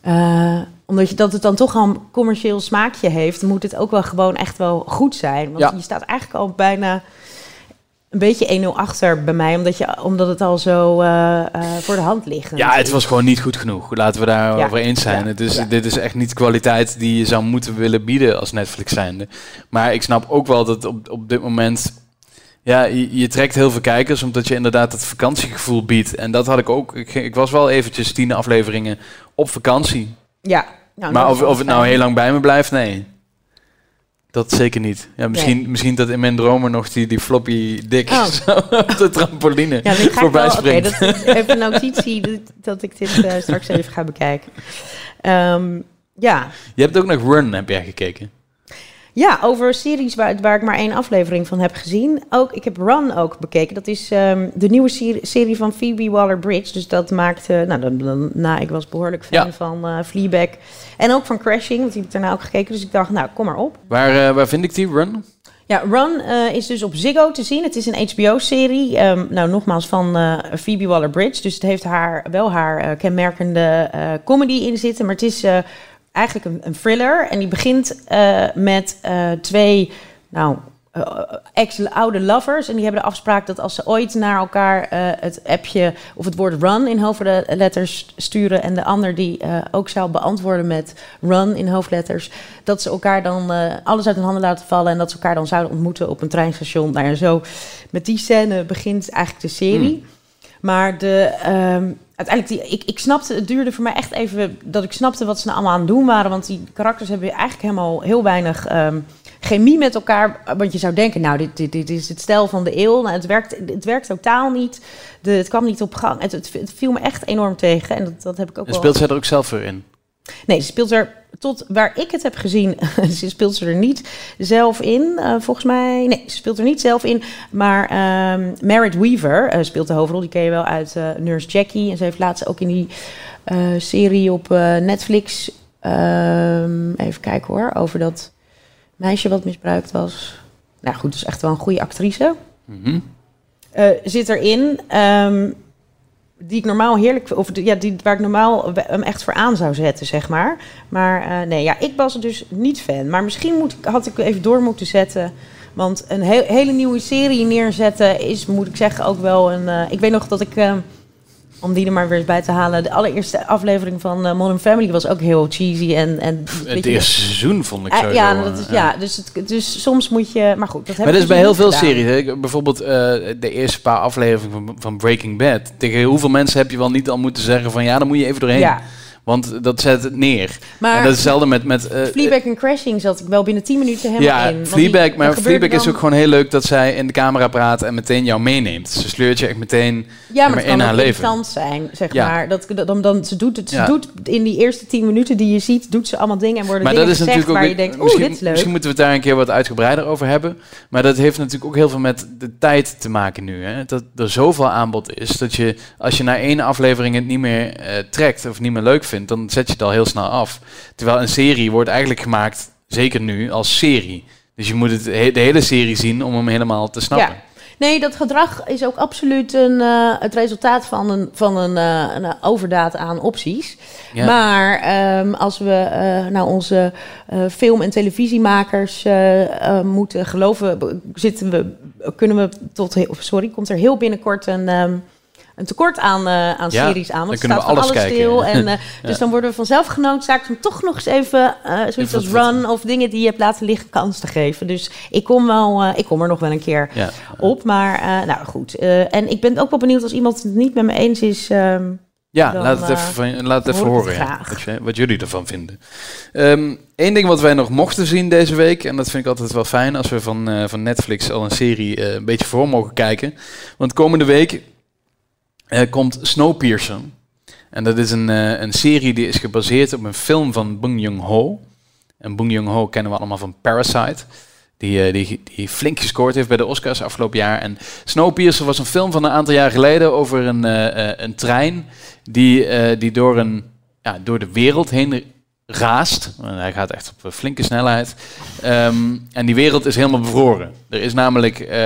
eh, omdat je, dat het dan toch al een commercieel smaakje heeft, moet het ook wel gewoon echt wel goed zijn. Want Ja. je staat eigenlijk al bijna een beetje 1-0 achter bij mij, omdat, je, omdat het al zo eh, eh, voor de hand ligt. Ja, het was gewoon niet goed genoeg. Laten we daarover Ja. over eens zijn. Ja. Het is, Ja. Dit is echt niet de kwaliteit die je zou moeten willen bieden als Netflix zijnde. Maar ik snap ook wel dat op, op dit moment... Ja, je, je trekt heel veel kijkers omdat je inderdaad het vakantiegevoel biedt. En dat had ik ook. Ik, ik was wel eventjes tien afleveringen op vakantie. Ja. Nou, maar of, of het nou heel lang bij me blijft, nee. Dat zeker niet. Ja, misschien, misschien dat in mijn dromen nog die, die floppy dik Oh. zo op de trampoline Ja, ik voorbij wel, oké, springt. dat is even een notitie dat, dat ik dit eh, straks even ga bekijken. Ehm, ja. Je hebt ook nog Run, heb jij gekeken? Ja, over series waar, waar ik maar één aflevering van heb gezien. Ook, ik heb Run ook bekeken. Dat is ehm, de nieuwe serie, serie van Phoebe Waller-Bridge. Dus dat maakte... Nou, dan, dan, nou, ik was behoorlijk fan Ja. van eh Fleabag. En ook van Crashing, want die heb ik daarna ook gekeken. Dus ik dacht, nou, kom maar op. Waar, eh, waar vind ik die, Run? Ja, Run eh, is dus op Ziggo te zien. Het is een HBO-serie. Ehm, nou, nogmaals van eh, Phoebe Waller-Bridge. Dus het heeft haar, wel haar kenmerkende comedy in zitten. Maar het is eigenlijk een, een thriller. En die begint eh, met eh, twee, nou, eh, ex-oude lovers. En die hebben de afspraak dat als ze ooit naar elkaar het appje of het woord run in hoofdletters sturen. En de ander die ook zou beantwoorden met run in hoofdletters. Dat ze elkaar dan alles uit hun handen laten vallen. En dat ze elkaar dan zouden ontmoeten op een treinstation. Nou ja, zo met die scène begint eigenlijk de serie. Maar de, ehm, uiteindelijk, die, ik, ik snapte, het duurde voor mij echt even dat ik snapte wat ze nou allemaal aan het doen waren. Want die karakters hebben eigenlijk helemaal heel weinig ehm, chemie met elkaar. Want je zou denken, nou, dit, dit, dit is het stijl van de eeuw. Nou, het, werkt, het werkt totaal niet. De, het kwam niet op gang. Het, het, het viel me echt enorm tegen. En dat, dat heb ik ook En wel... speelt zij er ook zelf voor in? Nee, ze speelt er tot waar ik het heb gezien, ze speelt ze er niet zelf in. eh, volgens mij, nee, ze speelt er niet zelf in. Maar ehm Merritt Weaver eh, speelt de hoofdrol. Die ken je wel uit eh, Nurse Jackie. En ze heeft laatst ook in die serie op Netflix. ehm, even kijken hoor, over dat meisje wat misbruikt was. Nou goed, dus echt wel een goede actrice Mhm. zit erin. ehm, die ik normaal heerlijk, of ja, die, waar ik normaal hem echt voor aan zou zetten, zeg maar. Maar eh, nee, ja, ik was dus niet fan. Maar misschien moet, had ik even door moeten zetten. Want een he- hele nieuwe serie neerzetten is, moet ik zeggen, ook wel een... eh, ik weet nog dat ik, eh, om die er maar weer eens bij te halen... de allereerste aflevering van eh, Modern Family was ook heel cheesy en... en Het eerste seizoen vond ik Eh, sowieso. ja, dat is, eh, ja dus, het, dus soms moet je... Maar goed, dat heb Maar dat is bij dus heel niet veel gedaan. series. Hè. Bijvoorbeeld eh, de eerste paar afleveringen van, van Breaking Bad. Tegen hoeveel mensen heb je wel niet al moeten zeggen van ja, dan moet je even doorheen. Ja, Want dat zet het neer. maar en dat is hetzelfde met... met eh, Fleabag en Crashing zat ik wel binnen 10 minuten helemaal ja, in. Fleabag, die- maar Fleabag is ook gewoon heel leuk dat zij in de camera praat en meteen jou meeneemt. Ze sleurt je echt meteen... Ja, maar in kan haar ook leven. zijn, zeg Ja. maar. Dat, dan, dan, ze doet het, ze Ja. doet in die eerste 10 minuten die je ziet, doet ze allemaal dingen en worden Maar dingen dat is gezegd natuurlijk ook... waar je denkt, oeh, misschien, dit is leuk. misschien moeten we het daar een keer wat uitgebreider over hebben. Maar dat heeft natuurlijk ook heel veel met de tijd te maken nu. Hè? Dat er zoveel aanbod is dat je, als je na één aflevering het niet meer eh, trekt of niet meer leuk vindt, dan zet je het al heel snel af. Terwijl een serie wordt eigenlijk gemaakt, zeker nu, als serie. Dus je moet het, he- de hele serie zien om hem helemaal te snappen. Ja. Nee, dat gedrag is ook absoluut een, eh, het resultaat van een, van een, eh, een overdaad aan opties. Ja. Maar ehm, als we eh, nou onze film- en televisiemakers moeten geloven, zitten we, kunnen we tot heel, sorry, komt er heel binnenkort een. ehm, een tekort aan, eh, aan Ja, series aan. dan Want we staat van alles alles kijken. stil. En, eh, Dus dan worden we vanzelf genoodzaakt om toch nog eens even eh, zoiets als run of dingen die je hebt laten liggen kans te geven. Dus ik kom, wel, ik kom er nog wel een keer Ja. op. Maar nou goed. En ik ben ook wel benieuwd als iemand het niet met me eens is. ehm, Ja, Dan, laat het even, van, laat het even horen het wat, jullie ervan vinden. Eén ding wat wij nog mochten zien deze week, en dat vind ik altijd wel fijn als we van, van Netflix al een serie een beetje voor mogen kijken. Want komende week eh, komt Snowpiercer. En dat is een, eh, een serie die is gebaseerd op een film van Bong Joon-ho. En Bong Joon-ho kennen we allemaal van Parasite. Die, eh, die, die flink gescoord heeft bij de Oscars afgelopen jaar. En Snowpiercer was een film van een aantal jaar geleden over een, eh, een trein die, die door, een, ja, door de wereld heen raast. En hij gaat echt op een flinke snelheid. Ehm, en die wereld is helemaal bevroren. Er is namelijk, eh,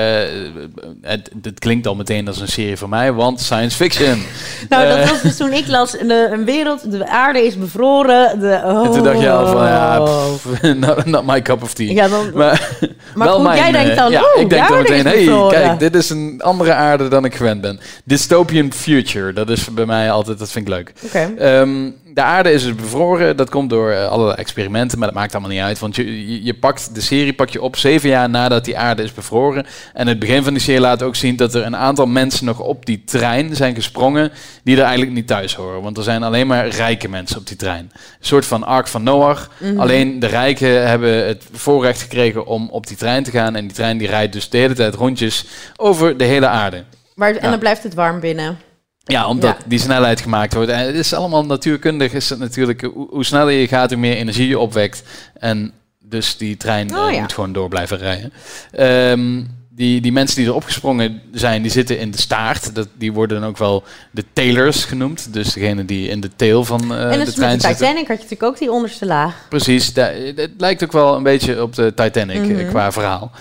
het, het klinkt al meteen als een serie van mij, want science fiction. nou, dat Eh, was dus toen ik las. De, een wereld, de aarde is bevroren. De, oh. En toen dacht je al van, ja, pff, not, not my cup of tea. Ja, dan, Maar, maar wel goed, mijn, jij denkt eh, dan, ja, ik denk de dan meteen, hey, bevroren. kijk, dit is een andere aarde dan ik gewend ben. Dystopian future, dat is bij mij altijd, dat vind ik leuk. Oké. Ehm, de aarde is dus bevroren. Dat komt door eh, allerlei experimenten, maar dat maakt allemaal niet uit. Want je, je, je pakt de serie pak je op zeven jaar nadat die aarde is bevroren. En het begin van die serie laat ook zien dat er een aantal mensen nog op die trein zijn gesprongen. die er eigenlijk niet thuis horen. Want er zijn alleen maar rijke mensen op die trein. Een soort van Ark van Noach. Mhm. Alleen de rijken hebben het voorrecht gekregen om op die trein te gaan. En die trein die rijdt dus de hele tijd rondjes over de hele aarde. Maar, en Ja. dan blijft het warm binnen. Ja, omdat Ja. die snelheid gemaakt wordt. En het is allemaal natuurkundig. Is het natuurlijk, hoe, sneller je gaat, hoe meer energie je opwekt. En dus die trein Oh, eh, ja. moet gewoon door blijven rijden. Ehm, die, die mensen die er opgesprongen zijn, die zitten in de staart. Dat, die worden dan ook wel de tailers genoemd. Dus degene die in de tail van eh, en de dus met trein de zitten. Titanic had je natuurlijk ook die onderste laag. Precies, het lijkt ook wel een beetje op de Titanic eh, Mhm. qua verhaal.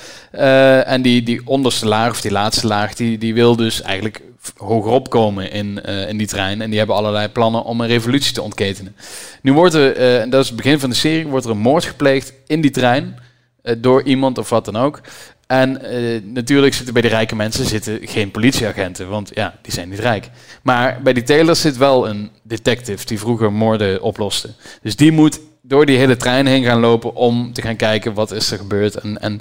En die, die onderste laag, of die laatste laag, die, die wil dus eigenlijk hogerop komen in, eh, in die trein. En die hebben allerlei plannen om een revolutie te ontketenen. Nu wordt er, eh, en dat is het begin van de serie, wordt er een moord gepleegd in die trein. eh, door iemand of wat dan ook. En natuurlijk zitten bij de rijke mensen zitten geen politieagenten, want ja, die zijn niet rijk. Maar bij die Taylor zit wel een detective die vroeger moorden oploste. Dus die moet door die hele trein heen gaan lopen om te gaan kijken wat is er gebeurd en, en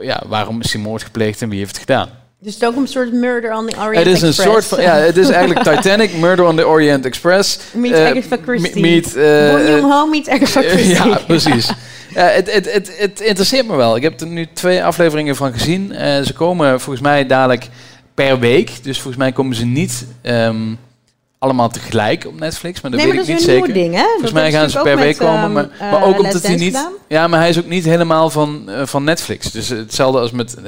ja, waarom is die moord gepleegd en wie heeft het gedaan. Dus het is ook een soort murder on the Orient Het is een Express. soort van, ja, het is eigenlijk Titanic, Murder on the Orient Express. Meet eh, Agatha Christie. me- Meet, eh, Joon-ho meet Agatha Christie. Ja, precies. Ja, het, het, het, het interesseert me wel. Ik heb er nu twee afleveringen van gezien. Eh, ze komen volgens mij dadelijk per week. Dus volgens mij komen ze niet ehm, allemaal tegelijk op Netflix. Maar dat nee, maar weet dat ik niet zeker. ding? Volgens mij gaan ze per week komen. Maar, maar ook omdat hij niet. Ja, maar hij is ook niet helemaal van, eh, van Netflix. Dus hetzelfde als met eh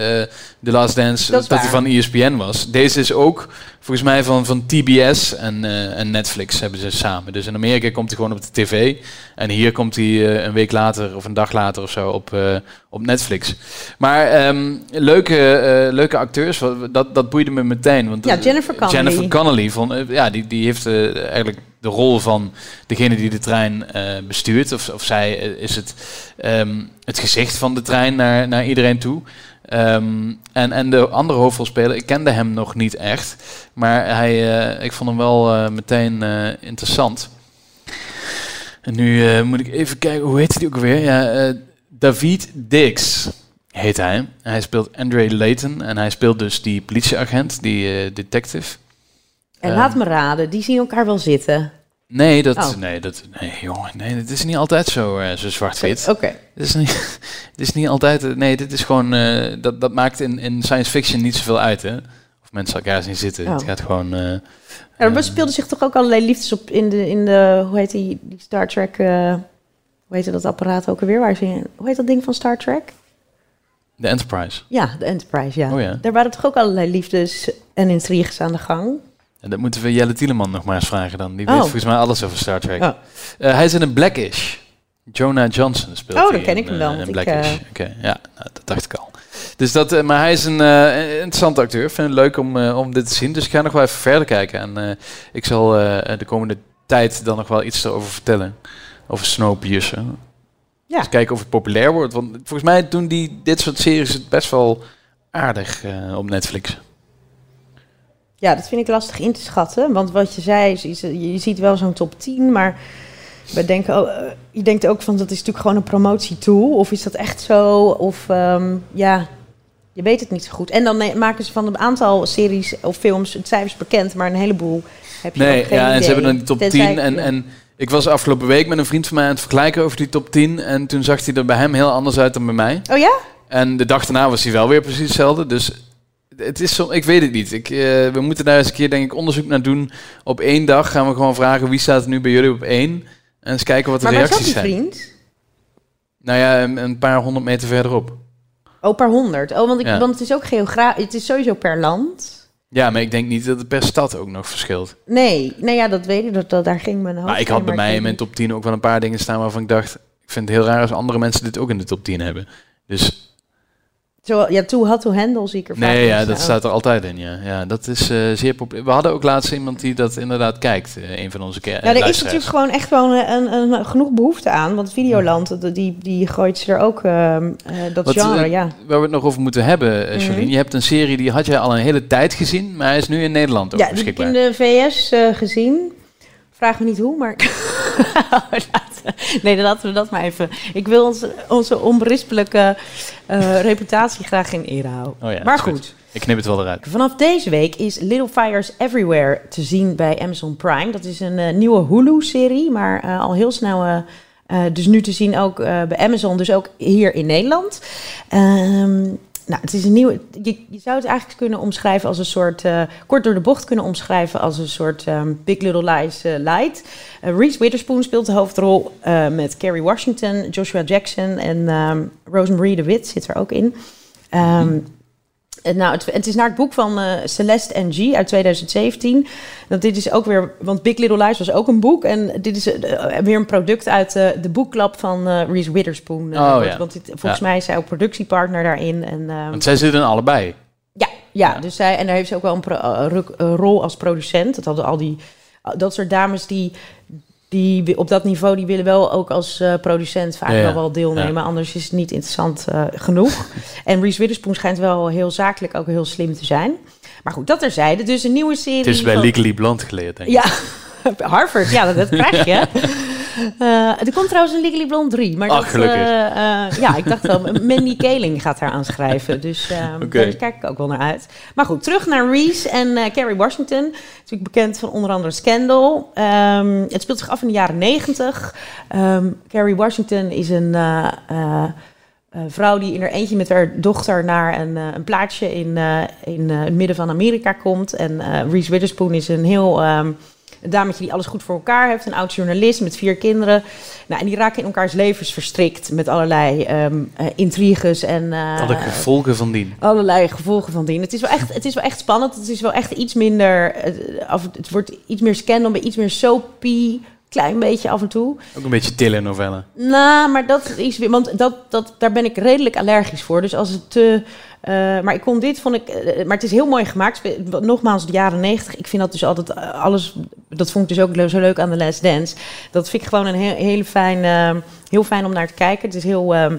The Last Dance, Dat dat, hij van ESPN was. Deze is ook volgens mij van, van TBS en, eh, en Netflix hebben ze samen. Dus in Amerika komt hij gewoon op de tv. En hier komt hij eh, een week later of een dag later of zo op, eh, op Netflix. Maar ehm, leuke, leuke acteurs, dat, dat boeide me meteen. Want Ja, Jennifer Connelly. Jennifer Connelly, van, ja, die, die heeft eigenlijk de rol van degene die de trein bestuurt. Of, of zij is het, ehm, het gezicht van de trein naar, naar iedereen toe. Ehm, en, en de andere hoofdrolspeler, ik kende hem nog niet echt. Maar hij, eh, ik vond hem wel eh, meteen eh, interessant. En nu moet ik even kijken, hoe heet hij ook alweer? Ja, David Dix heet hij. Hij speelt Andre Layton. En hij speelt dus die politieagent, die detective. En laat me raden, die zien elkaar wel zitten. Nee, dat, Oh. nee, dat, nee, jongen, nee, het is niet altijd zo, eh, zo zwart-wit. Oké. Het is niet, het is niet altijd, eh, nee, dit is gewoon, eh, dat, dat maakt in, in science fiction niet zoveel uit, hè. Of mensen elkaar zien zitten. Oh. Het gaat gewoon... eh, Er speelden zich toch ook allerlei liefdes op in de, in de hoe heet die, die Star Trek, hoe heet dat apparaat ook alweer? Waar ze hoe heet dat ding van Star Trek? de Enterprise. Ja, de Enterprise, ja. Oh ja. Daar waren toch ook allerlei liefdes en intriges aan de gang? En dat moeten we Jelle Tieleman nog maar eens vragen dan. Die Oh. weet volgens mij alles over Star Trek. Oh. Eh, hij is in een Blackish. Jonah Johnson speelt Oh, dan ken in, ik hem eh, wel, in want ik, Blackish. eh, Oké, ja, nou, dat dacht ik al. Dus dat, eh, maar hij is een eh, interessante acteur. Ik vind het leuk om, eh, om dit te zien. Dus ik ga nog wel even verder kijken. En eh, ik zal eh, de komende tijd dan nog wel iets erover vertellen. Over Snowpiercer. Ja. Dus kijken of het populair wordt. Want volgens mij doen die dit soort series het best wel aardig eh, op Netflix. Ja, dat vind ik lastig in te schatten. Want wat je zei, is, is- je ziet wel zo'n top 10, maar we denken, oh, eh, je denkt ook van dat is natuurlijk gewoon een promotietool. Of is dat echt zo? Of ehm, ja, je weet het niet zo goed. En dan maken ze van een aantal series of films het cijfers bekend, maar een heleboel heb je Nee, ook geen ja, en idee. ze hebben dan die top Tenzij- 10. En, en ik was afgelopen week met een vriend van mij aan het vergelijken over die top 10. En toen zag hij er bij hem heel anders uit dan bij mij. Oh ja? En de dag daarna was hij wel weer precies hetzelfde. Dus het is zo, ik weet het niet. Ik, eh, we moeten daar eens een keer denk ik onderzoek naar doen. Op één dag gaan we gewoon vragen wie staat er nu bij jullie op één. En eens kijken wat de Maar reacties die zijn. vriend? Nou ja, een, een paar honderd meter verderop. Oh, per honderd. Oh, want, ik, Ja. want het is ook geografisch. Het is sowieso per land. Ja, maar ik denk niet dat het per stad ook nog verschilt. Nee, nee ja, dat weet ik. Dat, dat, daar ging mijn hoofd Maar ik had bij mij in mijn top 10 ook wel een paar dingen staan waarvan ik dacht... Ik vind het heel raar als andere mensen dit ook in de top 10 hebben. Dus. Zo, ja, Too Hot to Handle zie ik er Nee, ja, dat staat er altijd in. Ja, ja dat is eh, zeer. We hadden ook laatst iemand die dat inderdaad kijkt. eh, een van onze keer. Nou, er is natuurlijk gewoon echt gewoon een, een, een genoeg behoefte aan. Want Videoland, dat- die, die gooit ze er ook ehm, eh, dat Wat, genre, ja. Waar we het nog over moeten hebben, Mhm. Jolien. Je hebt een serie die had jij al een hele tijd gezien, maar hij is nu in Nederland ook Ja, die heb ik beschikbaar. in de VS gezien. Vraag me niet hoe, maar... Nee, dan laten we dat maar even. Ik wil onze, onze onberispelijke eh, reputatie graag in ere houden. Oh ja, maar goed. goed. Ik knip het wel eruit. Vanaf deze week is Little Fires Everywhere te zien bij Amazon Prime. Dat is een eh, nieuwe Hulu-serie, maar eh, al heel snel... dus nu te zien ook bij Amazon, dus ook hier in Nederland. Ehm, nou, het is een nieuwe. Je, je zou het eigenlijk kunnen omschrijven als een soort. eh, kort door de bocht kunnen omschrijven als een soort ehm, Big Little Lies eh, light. Eh, Reese Witherspoon speelt de hoofdrol met Kerry Washington, Joshua Jackson en ehm Rosemary DeWitt zit er ook in. Ehm, nou, het, het is naar het boek van eh, Celeste Ng uit 2017. Dat dit is ook weer, want Big Little Lies was ook een boek. En dit is eh, weer een product uit eh, de boekklap van eh, Reese Witherspoon. Eh, Oh, want- ja. Want dit- volgens Ja. mij is zij ook productiepartner daarin. En, ehm, Want zij zitten allebei. ja, ja, dus zij, en daar heeft ze ook wel een, pro- eh, ruk- een rol als producent. Dat hadden al die, dat soort dames die, die op dat niveau, die willen wel ook als eh, producent vaak Ja, wel wel deelnemen. Anders is het niet interessant eh, genoeg. en Reese Witherspoon schijnt wel heel zakelijk ook heel slim te zijn. Maar goed, dat terzijde. Dus een nieuwe serie. Het is bij van- Legally Blonde geleerd, denk ik. Ja, Harvard, ja, dat, dat krijg je. Eh, er komt trouwens een Legally Blonde 3. Maar Ach, dat, gelukkig. eh, eh, ja, ik dacht wel, Mandy Kaling gaat daar aan schrijven. Dus daar kijk ik ook wel naar uit. Maar goed, terug naar Reese en Carrie Washington. Natuurlijk bekend van onder andere Scandal. Ehm, het speelt zich af in de jaren 90. Ehm, Carrie Washington is een... vrouw die in haar eentje met haar dochter naar een, een plaatsje in, in het midden van Amerika komt. En Reese Witherspoon is een heel ehm, een dametje die alles goed voor elkaar heeft. Een oud journalist met vier kinderen. Nou, en die raken in elkaars levens verstrikt met allerlei ehm, eh, intriges en Alle gevolgen van dien. allerlei gevolgen van dien. Het is wel echt, het is wel echt spannend. Het is wel echt iets minder. eh, af, het wordt iets meer scandal, maar iets meer soapy. Klein beetje af en toe. Ook een beetje telenovelle. Nou, maar dat is weer, want dat, dat, daar ben ik redelijk allergisch voor. Dus als het te. eh, maar ik kon dit, vond ik. eh, maar het is heel mooi gemaakt. Nogmaals, de jaren negentig. Ik vind dat dus altijd eh, alles. Dat vond ik dus ook zo leuk aan de Last Dance. Dat vind ik gewoon een heel, hele fijn, heel fijn om naar te kijken. Het is heel. ehm,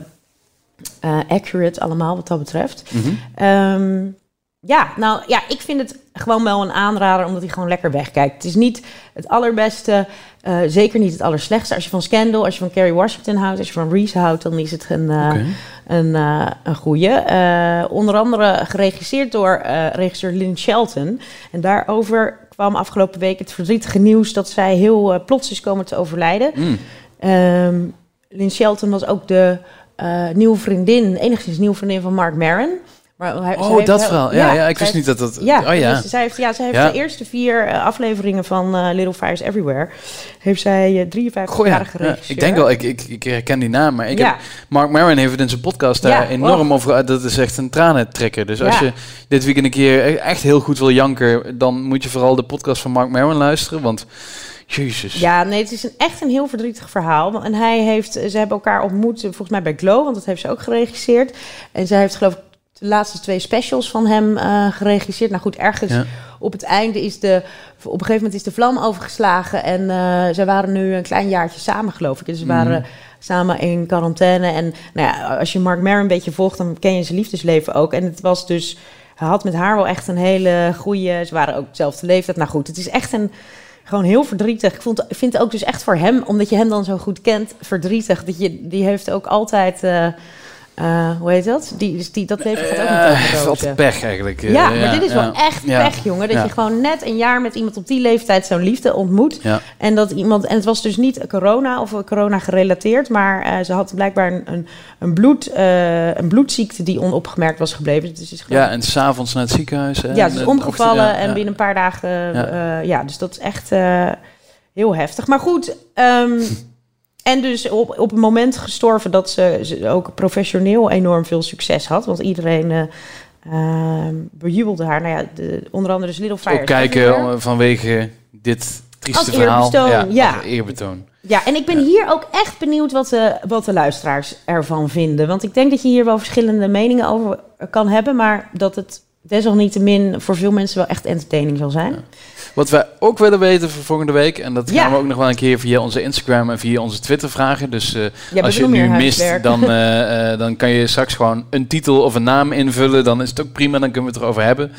eh, accurate allemaal wat dat betreft. Mhm. Ehm, ja, nou ja, ik vind het gewoon wel een aanrader omdat hij gewoon lekker wegkijkt. Het is niet het allerbeste, eh, zeker niet het allerslechtste. Als je van Scandal, als je van Kerry Washington houdt, als je van Reese houdt, dan is het een, Oké. een, eh, een goeie. Eh, onder andere geregisseerd door regisseur Lynn Shelton. En daarover kwam afgelopen week het verdrietige nieuws dat zij heel plots is komen te overlijden. Mm. Ehm Lynn Shelton was ook de nieuwe vriendin, enigszins nieuwe vriendin van Mark Maron. Maar hij, Oh, dat verhaal. Ja, ja, ik wist niet dat dat... Ja, oh ja. dus zij heeft, ja, zij heeft Ja. de eerste vier eh, afleveringen van eh, Little Fires Everywhere. Heeft zij eh, 53 Goh, ja. jaar Ja, geregisseerd. ik denk wel, ik, ik, ik herken die naam, maar ik heb, Mark Maron heeft het in zijn podcast daar enorm over. Dat is echt een tranentrekker. Dus als je dit weekend een keer e- echt heel goed wil janken, dan moet je vooral de podcast van Mark Maron luisteren, want jezus. Ja, nee, het is een, echt een heel verdrietig verhaal. En hij heeft, ze hebben elkaar ontmoet, volgens mij bij Glow, want dat heeft ze ook geregisseerd. En zij heeft geloof ik de laatste twee specials van hem eh, geregisseerd. Nou goed, ergens Ja. op het einde is de, op een gegeven moment is de vlam overgeslagen. En eh zij waren nu een klein jaartje samen, geloof ik. Dus ze Mhm. waren samen in quarantaine. En nou ja, als je Mark Maron een beetje volgt, dan ken je zijn liefdesleven ook. En het was dus, hij had met haar wel echt een hele goede, ze waren ook dezelfde leeftijd. Nou goed, het is echt een, gewoon heel verdrietig. Ik, vond, vind het ook dus echt voor hem, omdat je hem dan zo goed kent, verdrietig. Dat je, die heeft ook altijd, eh, eh, hoe heet dat? Die, dus die, dat leven gaat ook niet Eh, over wat pech eigenlijk. eh, Ja, maar dit is ja. wel echt Ja. pech, jongen. Dat Ja. je gewoon net een jaar met iemand op die leeftijd zo'n liefde ontmoet. Ja. En dat iemand, en het was dus niet corona of corona gerelateerd, maar eh, ze had blijkbaar een, een, een, bloed, eh, een bloedziekte die onopgemerkt was gebleven. Dus is gewoon, Ja, en s'avonds naar het ziekenhuis. hè, ja, ze is omgevallen ja, en ja. binnen een paar dagen, Ja. ja, ja dus dat is echt eh, heel heftig. Maar goed, ehm, en dus op, op een moment gestorven dat ze, ze ook professioneel enorm veel succes had. Want iedereen eh, ehm, bejubelde haar. Nou ja, de, onder andere dus Little Fires Ook kijken vanwege dit trieste Als verhaal. eerbetoon, ja. als eerbetoon. Ja, en ik ben hier ook echt benieuwd wat de, wat de luisteraars ervan vinden. Want ik denk dat je hier wel verschillende meningen over kan hebben. Maar dat het desalniettemin voor veel mensen wel echt entertaining zal zijn. Wat wij ook willen weten voor volgende week, en dat gaan Ja. we ook nog wel een keer via onze Instagram en via onze Twitter vragen. Dus eh, Ja, als je het nu mist, dan, eh, eh, dan kan je straks gewoon een titel of een naam invullen. Dan is het ook prima, dan kunnen we het erover hebben.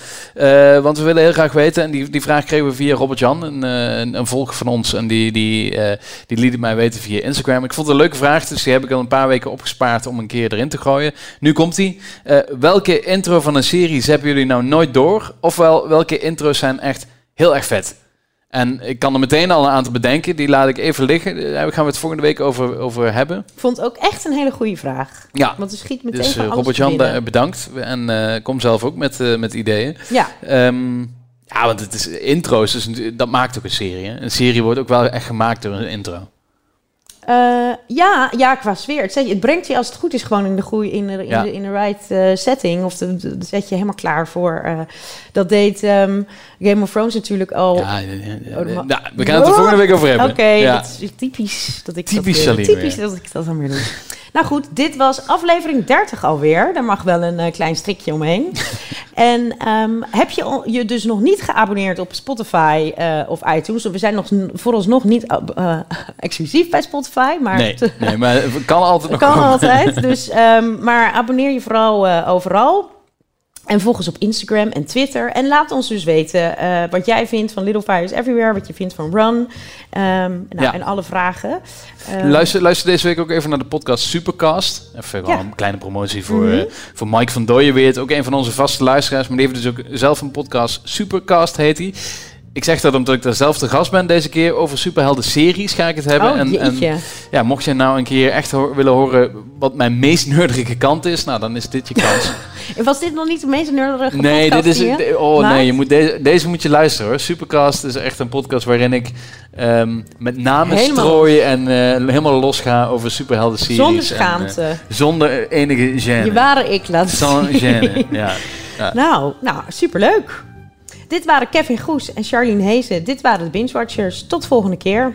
Want we willen heel graag weten, en die, die vraag kregen we via Robert Jan, een, een, een volger van ons. En die, die, die liet het mij weten via Instagram. Ik vond het een leuke vraag, dus die heb ik al een paar weken opgespaard om een keer erin te gooien. Nu komt die. Welke intro van een serie hebben jullie nou nooit door? Ofwel, welke intro's zijn echt heel erg vet? En ik kan er meteen al een aantal bedenken. Die laat ik even liggen. Daar gaan we het volgende week over, over hebben. Ik vond het ook echt een hele goede vraag. Ja, Want er schiet meteen dus eh, Robert-Jan, eh, bedankt. En eh, kom zelf ook met, eh, met ideeën. Ja, Ehm, ja, want het is intro's. Dus dat maakt ook een serie. Hè? Een serie wordt ook wel echt gemaakt door een intro. Eh, ja, ja, qua sfeer. Het, zet het brengt je als het goed is gewoon in de goede, in de, in de, in de right eh, setting. Of de zet je helemaal klaar voor. eh, dat deed ehm, Game of Thrones natuurlijk al. Ja. Oh, Nou, we gaan het er volgende week over hebben. Oké, ja. dat is typisch dat ik Typisch dat ik dat dan weer doe. Nou goed, dit was aflevering 30 alweer. Daar mag wel een eh, klein strikje omheen. en ehm, heb je je dus nog niet geabonneerd op Spotify eh, of iTunes? We zijn nog vooralsnog niet eh, exclusief bij Spotify, maar Nee, nee, maar het kan altijd nog kan komen. altijd. Dus, ehm, maar abonneer je vooral overal. En volg ons op Instagram en Twitter. En laat ons dus weten eh, wat jij vindt van Little Fires Everywhere. Wat je vindt van Run. Ehm, nou, Ja. En alle vragen. Ehm, Luister, luister deze week ook even naar de podcast Supercast. Even Ja. een kleine promotie voor, Mhm. eh, voor Mike van Dooyenweert. Ook een van onze vaste luisteraars. Maar die heeft dus ook zelf een podcast. Supercast heet hij. Ik zeg dat omdat ik daar zelf de gast ben deze keer. Over superhelden series ga ik het hebben. Oh, en, en ja, mocht je nou een keer echt ho- willen horen wat mijn meest nerdige kant is. Nou, dan is dit je kans. Was dit nog niet de meest nerdige Nee, dit is, de- oh nee, je moet deze, deze moet je luisteren hoor. Supercast is echt een podcast waarin ik ehm, met name Helemaal strooien en eh, helemaal los ga over superhelden series. Zonder en, eh, schaamte. zonder enige gêne. je ware ik laat Sans zien. gêne, ja. Nou, nou, superleuk. Dit waren Kevin Goes en Charlene Hezen. Dit waren de Binge Watchers. Tot volgende keer.